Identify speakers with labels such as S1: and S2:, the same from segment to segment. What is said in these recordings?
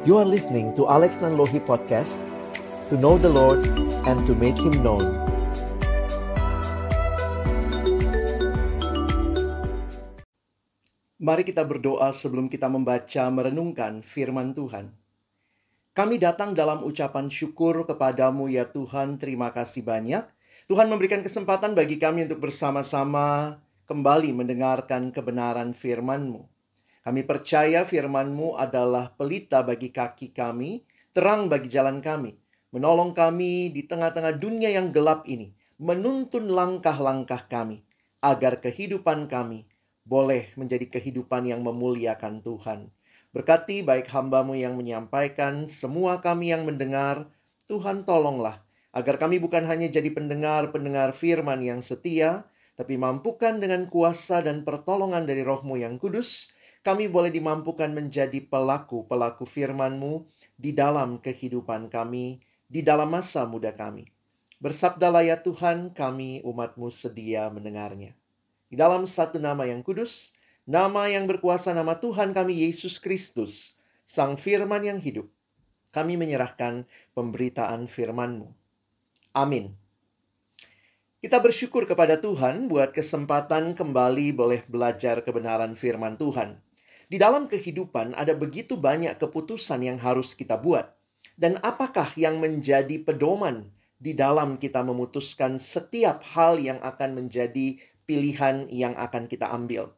S1: You are listening to Alex Nanlohi Podcast To know the Lord and to make Him known. Mari kita berdoa sebelum kita membaca merenungkan firman Tuhan. Kami datang dalam ucapan syukur kepadamu ya Tuhan. Terima kasih banyak. Tuhan memberikan kesempatan bagi kami untuk bersama-sama kembali mendengarkan kebenaran firman-Mu. Kami percaya firman-Mu adalah pelita bagi kaki kami, terang bagi jalan kami, menolong kami di tengah-tengah dunia yang gelap ini, menuntun langkah-langkah kami, agar kehidupan kami boleh menjadi kehidupan yang memuliakan Tuhan. Berkati baik hambamu yang menyampaikan, semua kami yang mendengar, Tuhan tolonglah, agar kami bukan hanya jadi pendengar-pendengar firman yang setia, tapi mampukan dengan kuasa dan pertolongan dari rohmu yang kudus, kami boleh dimampukan menjadi pelaku-pelaku firman-Mu di dalam kehidupan kami, di dalam masa muda kami. Bersabdalah ya Tuhan, kami umat-Mu sedia mendengarnya. Di dalam satu nama yang kudus, nama yang berkuasa nama Tuhan kami Yesus Kristus, Sang Firman yang hidup, kami menyerahkan pemberitaan firman-Mu. Amin. Kita bersyukur kepada Tuhan buat kesempatan kembali boleh belajar kebenaran firman Tuhan. Di dalam kehidupan ada begitu banyak keputusan yang harus kita buat. Dan apakah yang menjadi pedoman di dalam kita memutuskan setiap hal yang akan menjadi pilihan yang akan kita ambil?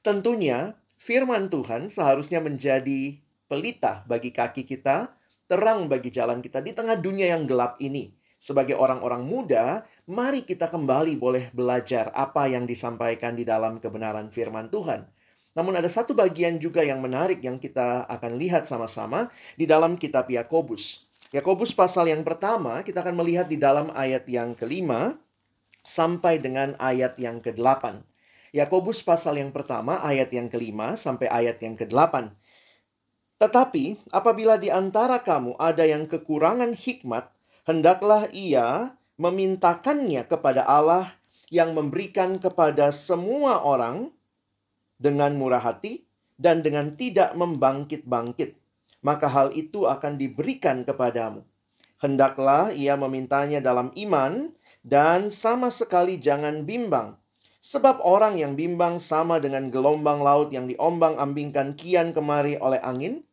S1: Tentunya firman Tuhan seharusnya menjadi pelita bagi kaki kita, terang bagi jalan kita di tengah dunia yang gelap ini. Sebagai orang-orang muda, mari kita kembali boleh belajar apa yang disampaikan di dalam kebenaran firman Tuhan. Namun ada satu bagian juga yang menarik yang kita akan lihat sama-sama di dalam kitab Yakobus. Yakobus pasal yang pertama kita akan melihat di dalam ayat yang kelima sampai dengan ayat yang kedelapan. Yakobus pasal yang pertama ayat yang kelima sampai ayat yang kedelapan. Tetapi apabila di antara kamu ada yang kekurangan hikmat, hendaklah ia memintakannya kepada Allah yang memberikan kepada semua orang dengan murah hati dan dengan tidak membangkit-bangkit, maka hal itu akan diberikan kepadamu. Hendaklah ia memintanya dalam iman dan sama sekali jangan bimbang. Sebab orang yang bimbang sama dengan gelombang laut yang diombang-ambingkan kian kemari oleh angin.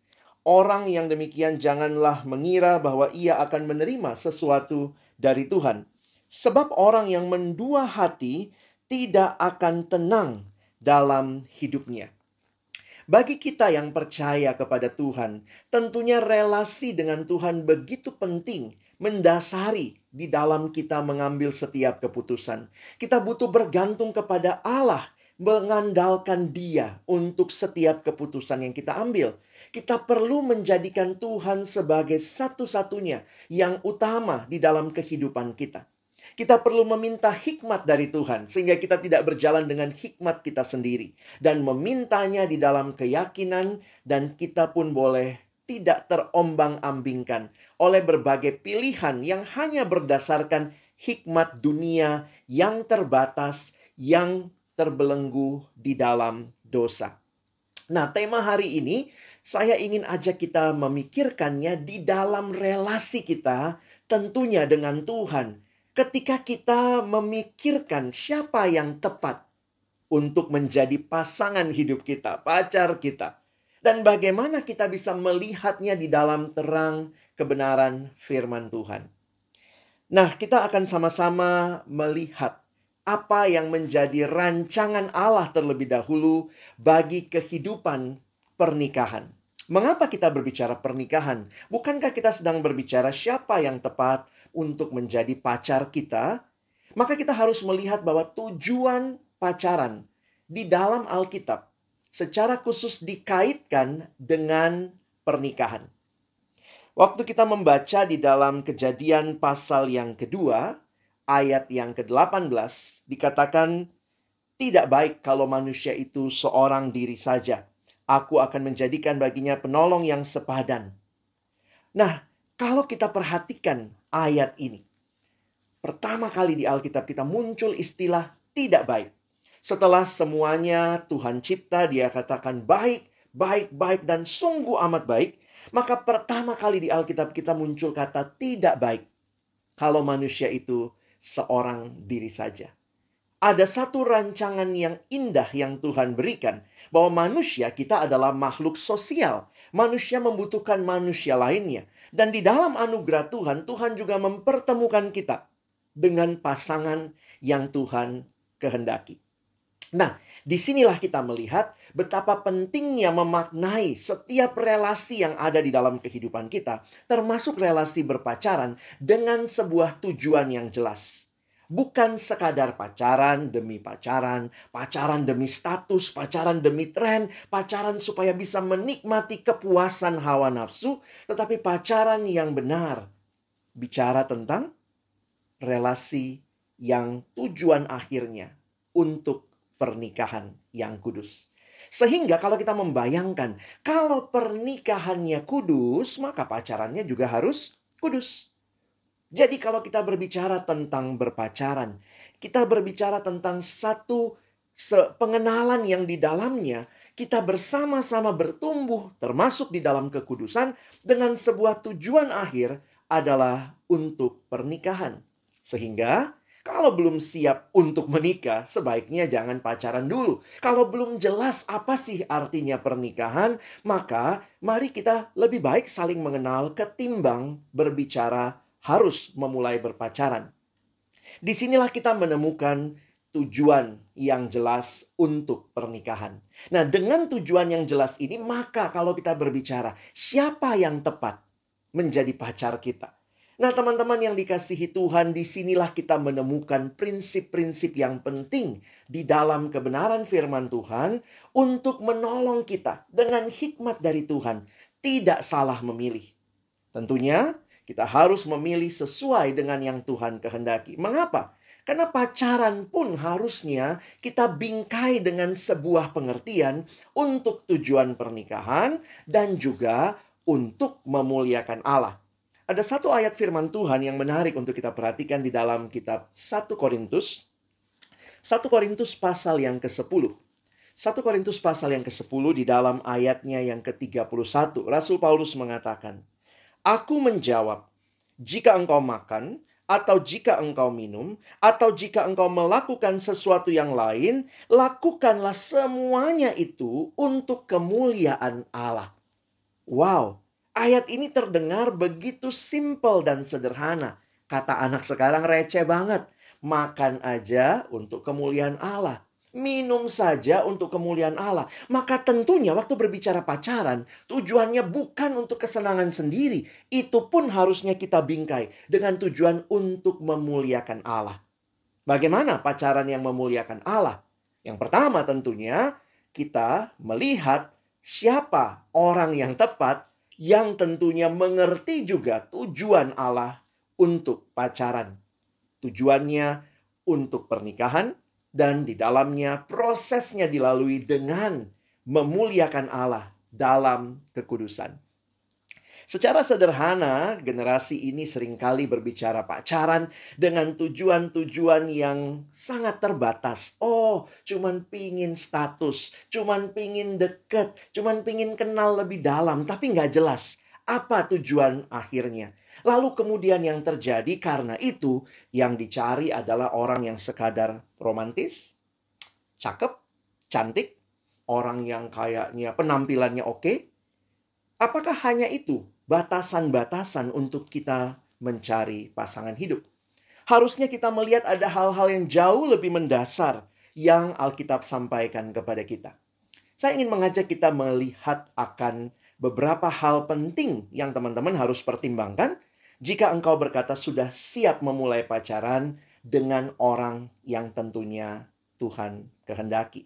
S1: Orang yang demikian janganlah mengira bahwa ia akan menerima sesuatu dari Tuhan. Sebab orang yang mendua hati tidak akan tenang dalam hidupnya. Bagi kita yang percaya kepada Tuhan, tentunya relasi dengan Tuhan begitu penting, mendasari di dalam kita mengambil setiap keputusan. Kita butuh bergantung kepada Allah, mengandalkan Dia untuk setiap keputusan yang kita ambil. Kita perlu menjadikan Tuhan sebagai satu-satunya yang utama di dalam kehidupan kita. Kita perlu meminta hikmat dari Tuhan sehingga kita tidak berjalan dengan hikmat kita sendiri dan memintanya di dalam keyakinan dan kita pun boleh tidak terombang-ambingkan oleh berbagai pilihan yang hanya berdasarkan hikmat dunia yang terbatas yang terbelenggu di dalam dosa. Nah, tema hari ini saya ingin ajak kita memikirkannya di dalam relasi kita tentunya dengan Tuhan ketika kita memikirkan siapa yang tepat untuk menjadi pasangan hidup kita, pacar kita, dan bagaimana kita bisa melihatnya di dalam terang kebenaran firman Tuhan. Nah, kita akan sama-sama melihat apa yang menjadi rancangan Allah terlebih dahulu bagi kehidupan pernikahan. Mengapa kita berbicara pernikahan? Bukankah kita sedang berbicara siapa yang tepat untuk menjadi pacar kita? Maka kita harus melihat bahwa tujuan pacaran di dalam Alkitab secara khusus dikaitkan dengan pernikahan. Waktu kita membaca di dalam kejadian pasal yang kedua, ayat yang ke-18, dikatakan, Tidak baik kalau manusia itu seorang diri saja Aku akan menjadikan baginya penolong yang sepadan. Nah, kalau kita perhatikan ayat ini, pertama kali di Alkitab kita muncul istilah tidak baik. Setelah semuanya Tuhan cipta, dia katakan baik, baik, baik, dan sungguh amat baik. Maka pertama kali di Alkitab kita muncul kata tidak baik kalau manusia itu seorang diri saja. Ada satu rancangan yang indah yang Tuhan berikan bahwa manusia kita adalah makhluk sosial. Manusia membutuhkan manusia lainnya. Dan di dalam anugerah Tuhan, Tuhan juga mempertemukan kita dengan pasangan yang Tuhan kehendaki. Nah, di sinilah kita melihat betapa pentingnya memaknai setiap relasi yang ada di dalam kehidupan kita, termasuk relasi berpacaran, dengan sebuah tujuan yang jelas. Bukan sekadar pacaran demi pacaran, pacaran demi status, pacaran demi tren, pacaran supaya bisa menikmati kepuasan hawa nafsu, tetapi pacaran yang benar. Bicara tentang relasi yang tujuan akhirnya untuk pernikahan yang kudus. Sehingga kalau kita membayangkan, kalau pernikahannya kudus, maka pacarannya juga harus kudus. Jadi kalau kita berbicara tentang berpacaran, kita berbicara tentang satu pengenalan yang di dalamnya kita bersama-sama bertumbuh termasuk di dalam kekudusan dengan sebuah tujuan akhir adalah untuk pernikahan. Sehingga kalau belum siap untuk menikah, sebaiknya jangan pacaran dulu. Kalau belum jelas apa sih artinya pernikahan, maka mari kita lebih baik saling mengenal ketimbang berbicara harus memulai berpacaran. Di sinilah kita menemukan tujuan yang jelas untuk pernikahan. Nah, dengan tujuan yang jelas ini, maka kalau kita berbicara siapa yang tepat menjadi pacar kita, Nah, teman-teman yang dikasihi Tuhan, di sinilah kita menemukan prinsip-prinsip yang penting di dalam kebenaran firman Tuhan untuk menolong kita dengan hikmat dari Tuhan, tidak salah memilih. Tentunya, kita harus memilih sesuai dengan yang Tuhan kehendaki. Mengapa? Karena pacaran pun harusnya kita bingkai dengan sebuah pengertian untuk tujuan pernikahan dan juga untuk memuliakan Allah. Ada satu ayat firman Tuhan yang menarik untuk kita perhatikan di dalam kitab 1 Korintus. 1 Korintus pasal yang ke-10. 1 Korintus pasal yang ke-10 di dalam ayatnya yang ke-31. Rasul Paulus mengatakan, Aku menjawab, jika engkau makan, atau jika engkau minum, atau jika engkau melakukan sesuatu yang lain, lakukanlah semuanya itu untuk kemuliaan Allah. Wow, Ayat ini terdengar begitu simpel dan sederhana. Kata anak sekarang receh banget. Makan aja untuk kemuliaan Allah. Minum saja untuk kemuliaan Allah. Maka tentunya waktu berbicara pacaran, tujuannya bukan untuk kesenangan sendiri. Itu pun harusnya kita bingkai dengan tujuan untuk memuliakan Allah. Bagaimana pacaran yang memuliakan Allah? Yang pertama tentunya kita melihat siapa orang yang tepat yang tentunya mengerti juga tujuan Allah untuk pacaran. Tujuannya untuk pernikahan dan di dalamnya prosesnya dilalui dengan memuliakan Allah dalam kekudusan. Secara sederhana, generasi ini sering kali berbicara pacaran dengan tujuan-tujuan yang sangat terbatas. Oh, cuman pingin status, cuman pingin deket, cuman pingin kenal lebih dalam, tapi nggak jelas apa tujuan akhirnya. Lalu kemudian yang terjadi karena itu yang dicari adalah orang yang sekadar romantis, cakep, cantik, orang yang kayaknya penampilannya oke. Apakah hanya itu batasan-batasan untuk kita mencari pasangan hidup. Harusnya kita melihat ada hal-hal yang jauh lebih mendasar yang Alkitab sampaikan kepada kita. Saya ingin mengajak kita melihat akan beberapa hal penting yang teman-teman harus pertimbangkan jika engkau berkata sudah siap memulai pacaran dengan orang yang tentunya Tuhan kehendaki.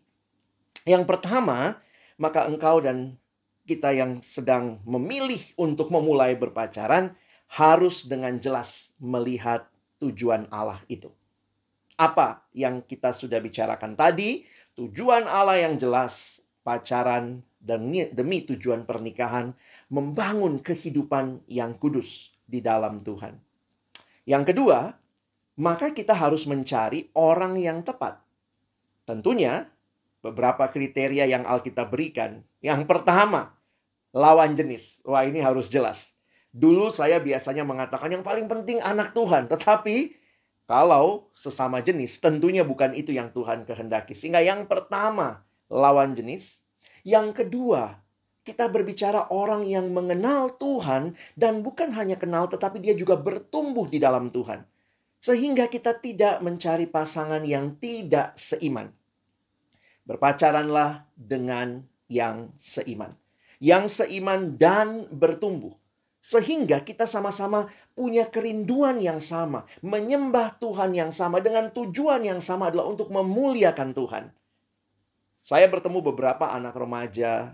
S1: Yang pertama, maka engkau dan kita yang sedang memilih untuk memulai berpacaran harus dengan jelas melihat tujuan Allah itu. Apa yang kita sudah bicarakan tadi, tujuan Allah yang jelas, pacaran demi, demi tujuan pernikahan, membangun kehidupan yang kudus di dalam Tuhan. Yang kedua, maka kita harus mencari orang yang tepat. Tentunya, beberapa kriteria yang Alkitab berikan. Yang pertama, lawan jenis. Wah, ini harus jelas. Dulu saya biasanya mengatakan yang paling penting anak Tuhan, tetapi kalau sesama jenis tentunya bukan itu yang Tuhan kehendaki. Sehingga yang pertama, lawan jenis. Yang kedua, kita berbicara orang yang mengenal Tuhan dan bukan hanya kenal tetapi dia juga bertumbuh di dalam Tuhan. Sehingga kita tidak mencari pasangan yang tidak seiman. Berpacaranlah dengan yang seiman yang seiman dan bertumbuh. Sehingga kita sama-sama punya kerinduan yang sama, menyembah Tuhan yang sama dengan tujuan yang sama adalah untuk memuliakan Tuhan. Saya bertemu beberapa anak remaja,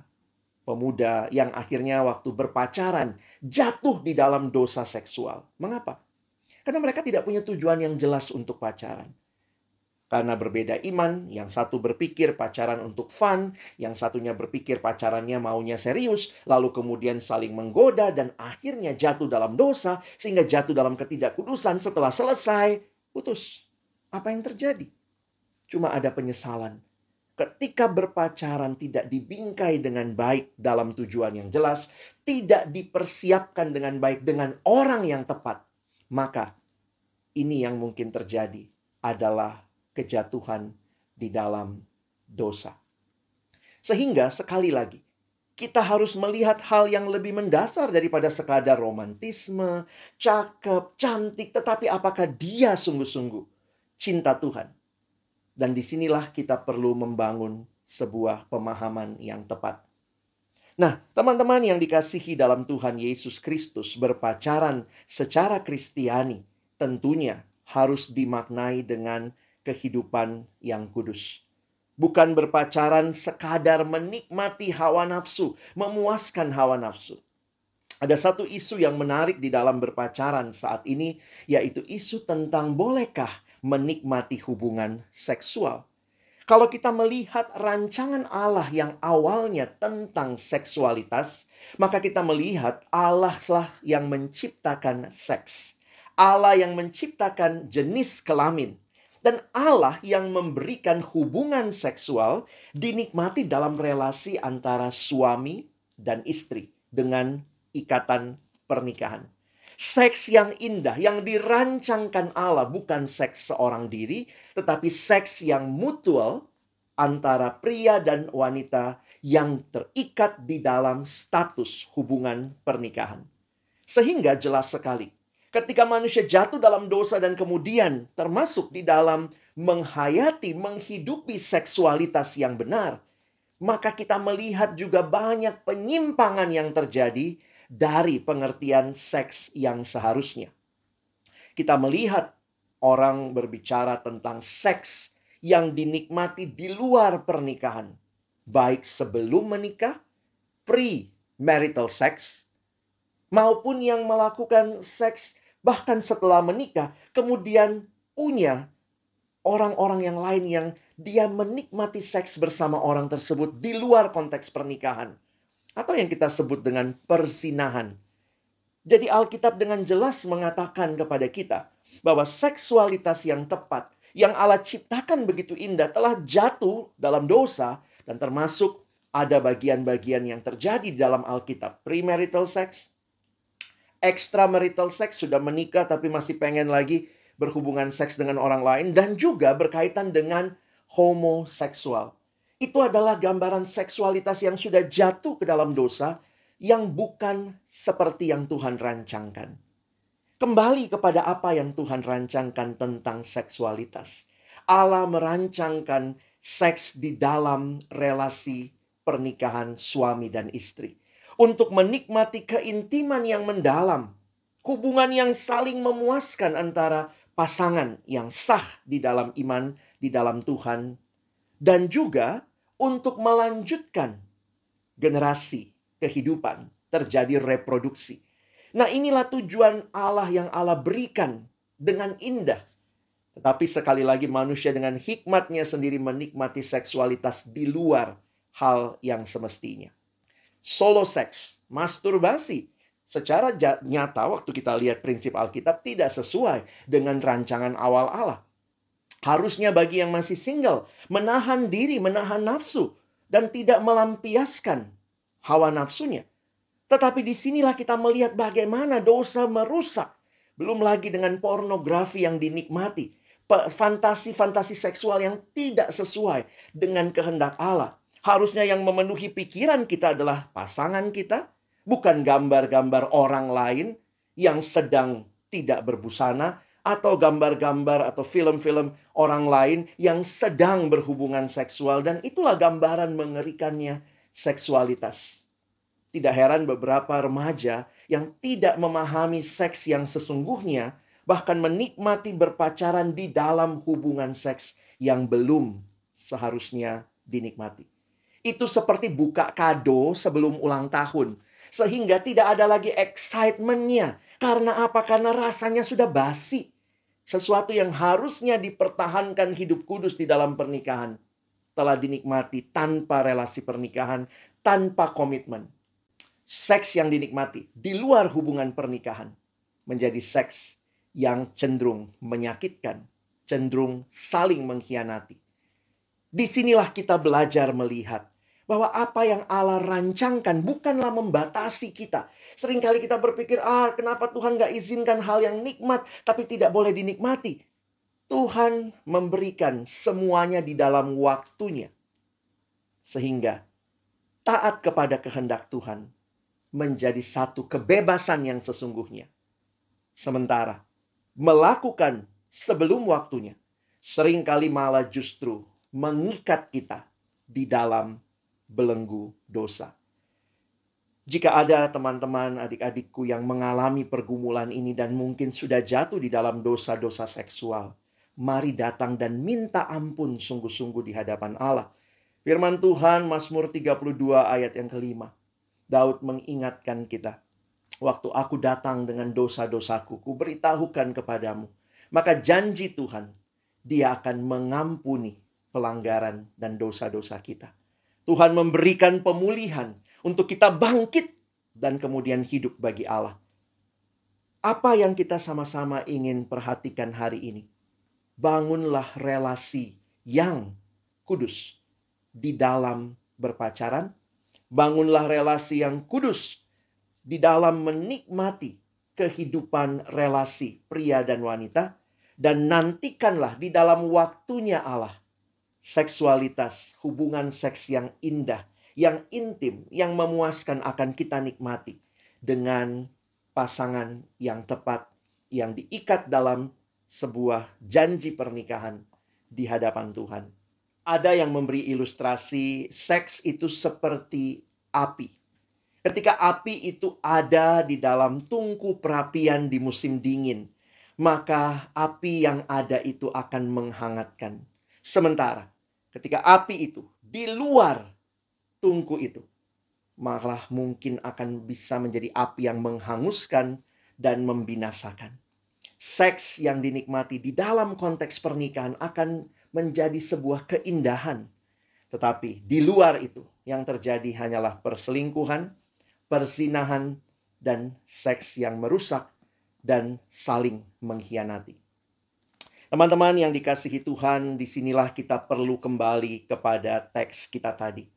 S1: pemuda yang akhirnya waktu berpacaran jatuh di dalam dosa seksual. Mengapa? Karena mereka tidak punya tujuan yang jelas untuk pacaran. Karena berbeda iman, yang satu berpikir pacaran untuk fun, yang satunya berpikir pacarannya maunya serius, lalu kemudian saling menggoda dan akhirnya jatuh dalam dosa sehingga jatuh dalam ketidakkudusan setelah selesai putus. Apa yang terjadi? Cuma ada penyesalan. Ketika berpacaran tidak dibingkai dengan baik dalam tujuan yang jelas, tidak dipersiapkan dengan baik dengan orang yang tepat, maka ini yang mungkin terjadi adalah kejatuhan di dalam dosa. Sehingga sekali lagi, kita harus melihat hal yang lebih mendasar daripada sekadar romantisme, cakep, cantik, tetapi apakah dia sungguh-sungguh cinta Tuhan? Dan di sinilah kita perlu membangun sebuah pemahaman yang tepat. Nah, teman-teman yang dikasihi dalam Tuhan Yesus Kristus berpacaran secara Kristiani tentunya harus dimaknai dengan kehidupan yang kudus. Bukan berpacaran sekadar menikmati hawa nafsu, memuaskan hawa nafsu. Ada satu isu yang menarik di dalam berpacaran saat ini, yaitu isu tentang bolehkah menikmati hubungan seksual. Kalau kita melihat rancangan Allah yang awalnya tentang seksualitas, maka kita melihat Allah lah yang menciptakan seks. Allah yang menciptakan jenis kelamin dan Allah yang memberikan hubungan seksual dinikmati dalam relasi antara suami dan istri dengan ikatan pernikahan. Seks yang indah yang dirancangkan Allah bukan seks seorang diri, tetapi seks yang mutual antara pria dan wanita yang terikat di dalam status hubungan pernikahan. Sehingga jelas sekali ketika manusia jatuh dalam dosa dan kemudian termasuk di dalam menghayati, menghidupi seksualitas yang benar, maka kita melihat juga banyak penyimpangan yang terjadi dari pengertian seks yang seharusnya. Kita melihat orang berbicara tentang seks yang dinikmati di luar pernikahan, baik sebelum menikah, pre-marital sex, maupun yang melakukan seks bahkan setelah menikah, kemudian punya orang-orang yang lain yang dia menikmati seks bersama orang tersebut di luar konteks pernikahan. Atau yang kita sebut dengan persinahan. Jadi Alkitab dengan jelas mengatakan kepada kita bahwa seksualitas yang tepat, yang Allah ciptakan begitu indah telah jatuh dalam dosa dan termasuk ada bagian-bagian yang terjadi di dalam Alkitab. Premarital sex, extramarital seks, sudah menikah tapi masih pengen lagi berhubungan seks dengan orang lain dan juga berkaitan dengan homoseksual. Itu adalah gambaran seksualitas yang sudah jatuh ke dalam dosa yang bukan seperti yang Tuhan rancangkan. Kembali kepada apa yang Tuhan rancangkan tentang seksualitas. Allah merancangkan seks di dalam relasi pernikahan suami dan istri untuk menikmati keintiman yang mendalam, hubungan yang saling memuaskan antara pasangan yang sah di dalam iman, di dalam Tuhan, dan juga untuk melanjutkan generasi kehidupan, terjadi reproduksi. Nah, inilah tujuan Allah yang Allah berikan dengan indah. Tetapi sekali lagi manusia dengan hikmatnya sendiri menikmati seksualitas di luar hal yang semestinya solo seks, masturbasi. Secara nyata waktu kita lihat prinsip Alkitab tidak sesuai dengan rancangan awal Allah. Harusnya bagi yang masih single, menahan diri, menahan nafsu, dan tidak melampiaskan hawa nafsunya. Tetapi di sinilah kita melihat bagaimana dosa merusak. Belum lagi dengan pornografi yang dinikmati. Fantasi-fantasi seksual yang tidak sesuai dengan kehendak Allah. Harusnya yang memenuhi pikiran kita adalah pasangan kita, bukan gambar-gambar orang lain yang sedang tidak berbusana, atau gambar-gambar atau film-film orang lain yang sedang berhubungan seksual dan itulah gambaran mengerikannya seksualitas. Tidak heran beberapa remaja yang tidak memahami seks yang sesungguhnya bahkan menikmati berpacaran di dalam hubungan seks yang belum seharusnya dinikmati. Itu seperti buka kado sebelum ulang tahun sehingga tidak ada lagi excitementnya karena apa? Karena rasanya sudah basi. Sesuatu yang harusnya dipertahankan hidup kudus di dalam pernikahan telah dinikmati tanpa relasi pernikahan, tanpa komitmen. Seks yang dinikmati di luar hubungan pernikahan menjadi seks yang cenderung menyakitkan, cenderung saling mengkhianati. Di sinilah kita belajar melihat bahwa apa yang Allah rancangkan bukanlah membatasi kita. Seringkali kita berpikir, ah kenapa Tuhan gak izinkan hal yang nikmat tapi tidak boleh dinikmati. Tuhan memberikan semuanya di dalam waktunya. Sehingga taat kepada kehendak Tuhan menjadi satu kebebasan yang sesungguhnya. Sementara melakukan sebelum waktunya sering kali malah justru mengikat kita di dalam belenggu dosa. Jika ada teman-teman adik-adikku yang mengalami pergumulan ini dan mungkin sudah jatuh di dalam dosa-dosa seksual, mari datang dan minta ampun sungguh-sungguh di hadapan Allah. Firman Tuhan Mazmur 32 ayat yang kelima. Daud mengingatkan kita, waktu aku datang dengan dosa-dosaku, ku beritahukan kepadamu. Maka janji Tuhan, dia akan mengampuni pelanggaran dan dosa-dosa kita. Tuhan memberikan pemulihan untuk kita bangkit dan kemudian hidup bagi Allah. Apa yang kita sama-sama ingin perhatikan hari ini? Bangunlah relasi yang kudus di dalam berpacaran. Bangunlah relasi yang kudus di dalam menikmati kehidupan relasi pria dan wanita. Dan nantikanlah di dalam waktunya Allah seksualitas, hubungan seks yang indah, yang intim, yang memuaskan akan kita nikmati dengan pasangan yang tepat, yang diikat dalam sebuah janji pernikahan di hadapan Tuhan. Ada yang memberi ilustrasi seks itu seperti api. Ketika api itu ada di dalam tungku perapian di musim dingin, maka api yang ada itu akan menghangatkan. Sementara ketika api itu di luar tungku itu, malah mungkin akan bisa menjadi api yang menghanguskan dan membinasakan. Seks yang dinikmati di dalam konteks pernikahan akan menjadi sebuah keindahan. Tetapi di luar itu yang terjadi hanyalah perselingkuhan, persinahan, dan seks yang merusak dan saling mengkhianati. Teman-teman yang dikasihi Tuhan, di sinilah kita perlu kembali kepada teks kita tadi.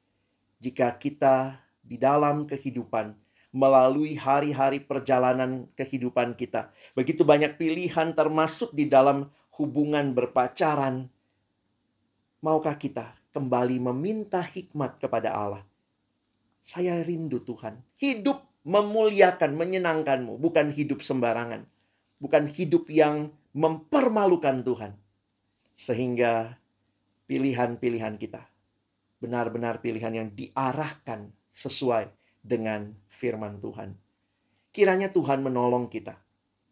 S1: Jika kita di dalam kehidupan, melalui hari-hari perjalanan kehidupan kita, begitu banyak pilihan termasuk di dalam hubungan berpacaran, maukah kita kembali meminta hikmat kepada Allah? Saya rindu Tuhan, hidup memuliakan, menyenangkanmu, bukan hidup sembarangan. Bukan hidup yang mempermalukan Tuhan. Sehingga pilihan-pilihan kita benar-benar pilihan yang diarahkan sesuai dengan firman Tuhan. Kiranya Tuhan menolong kita,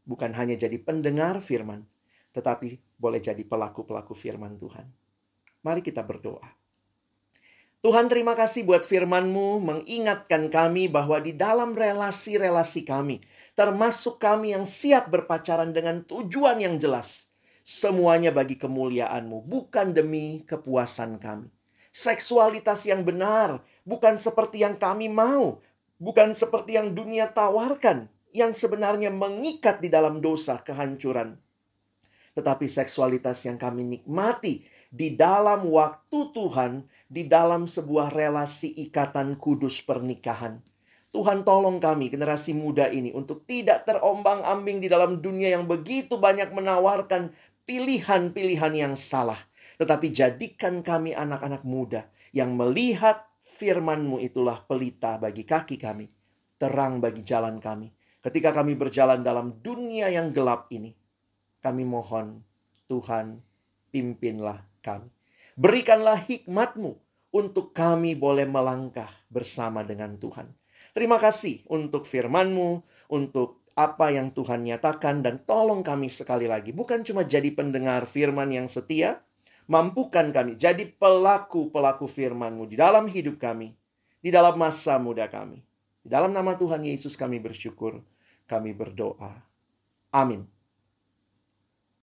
S1: bukan hanya jadi pendengar firman, tetapi boleh jadi pelaku-pelaku firman Tuhan. Mari kita berdoa. Tuhan terima kasih buat firman-Mu mengingatkan kami bahwa di dalam relasi-relasi kami, termasuk kami yang siap berpacaran dengan tujuan yang jelas. Semuanya bagi kemuliaan-Mu, bukan demi kepuasan kami. Seksualitas yang benar, bukan seperti yang kami mau, bukan seperti yang dunia tawarkan, yang sebenarnya mengikat di dalam dosa kehancuran. Tetapi seksualitas yang kami nikmati di dalam waktu Tuhan, di dalam sebuah relasi ikatan kudus pernikahan Tuhan tolong kami generasi muda ini untuk tidak terombang-ambing di dalam dunia yang begitu banyak menawarkan pilihan-pilihan yang salah. Tetapi jadikan kami anak-anak muda yang melihat firman-Mu itulah pelita bagi kaki kami, terang bagi jalan kami. Ketika kami berjalan dalam dunia yang gelap ini, kami mohon Tuhan pimpinlah kami. Berikanlah hikmat-Mu untuk kami boleh melangkah bersama dengan Tuhan. Terima kasih untuk firman-Mu, untuk apa yang Tuhan nyatakan dan tolong kami sekali lagi. Bukan cuma jadi pendengar firman yang setia, mampukan kami jadi pelaku-pelaku firman-Mu di dalam hidup kami, di dalam masa muda kami. Di dalam nama Tuhan Yesus kami bersyukur, kami berdoa. Amin.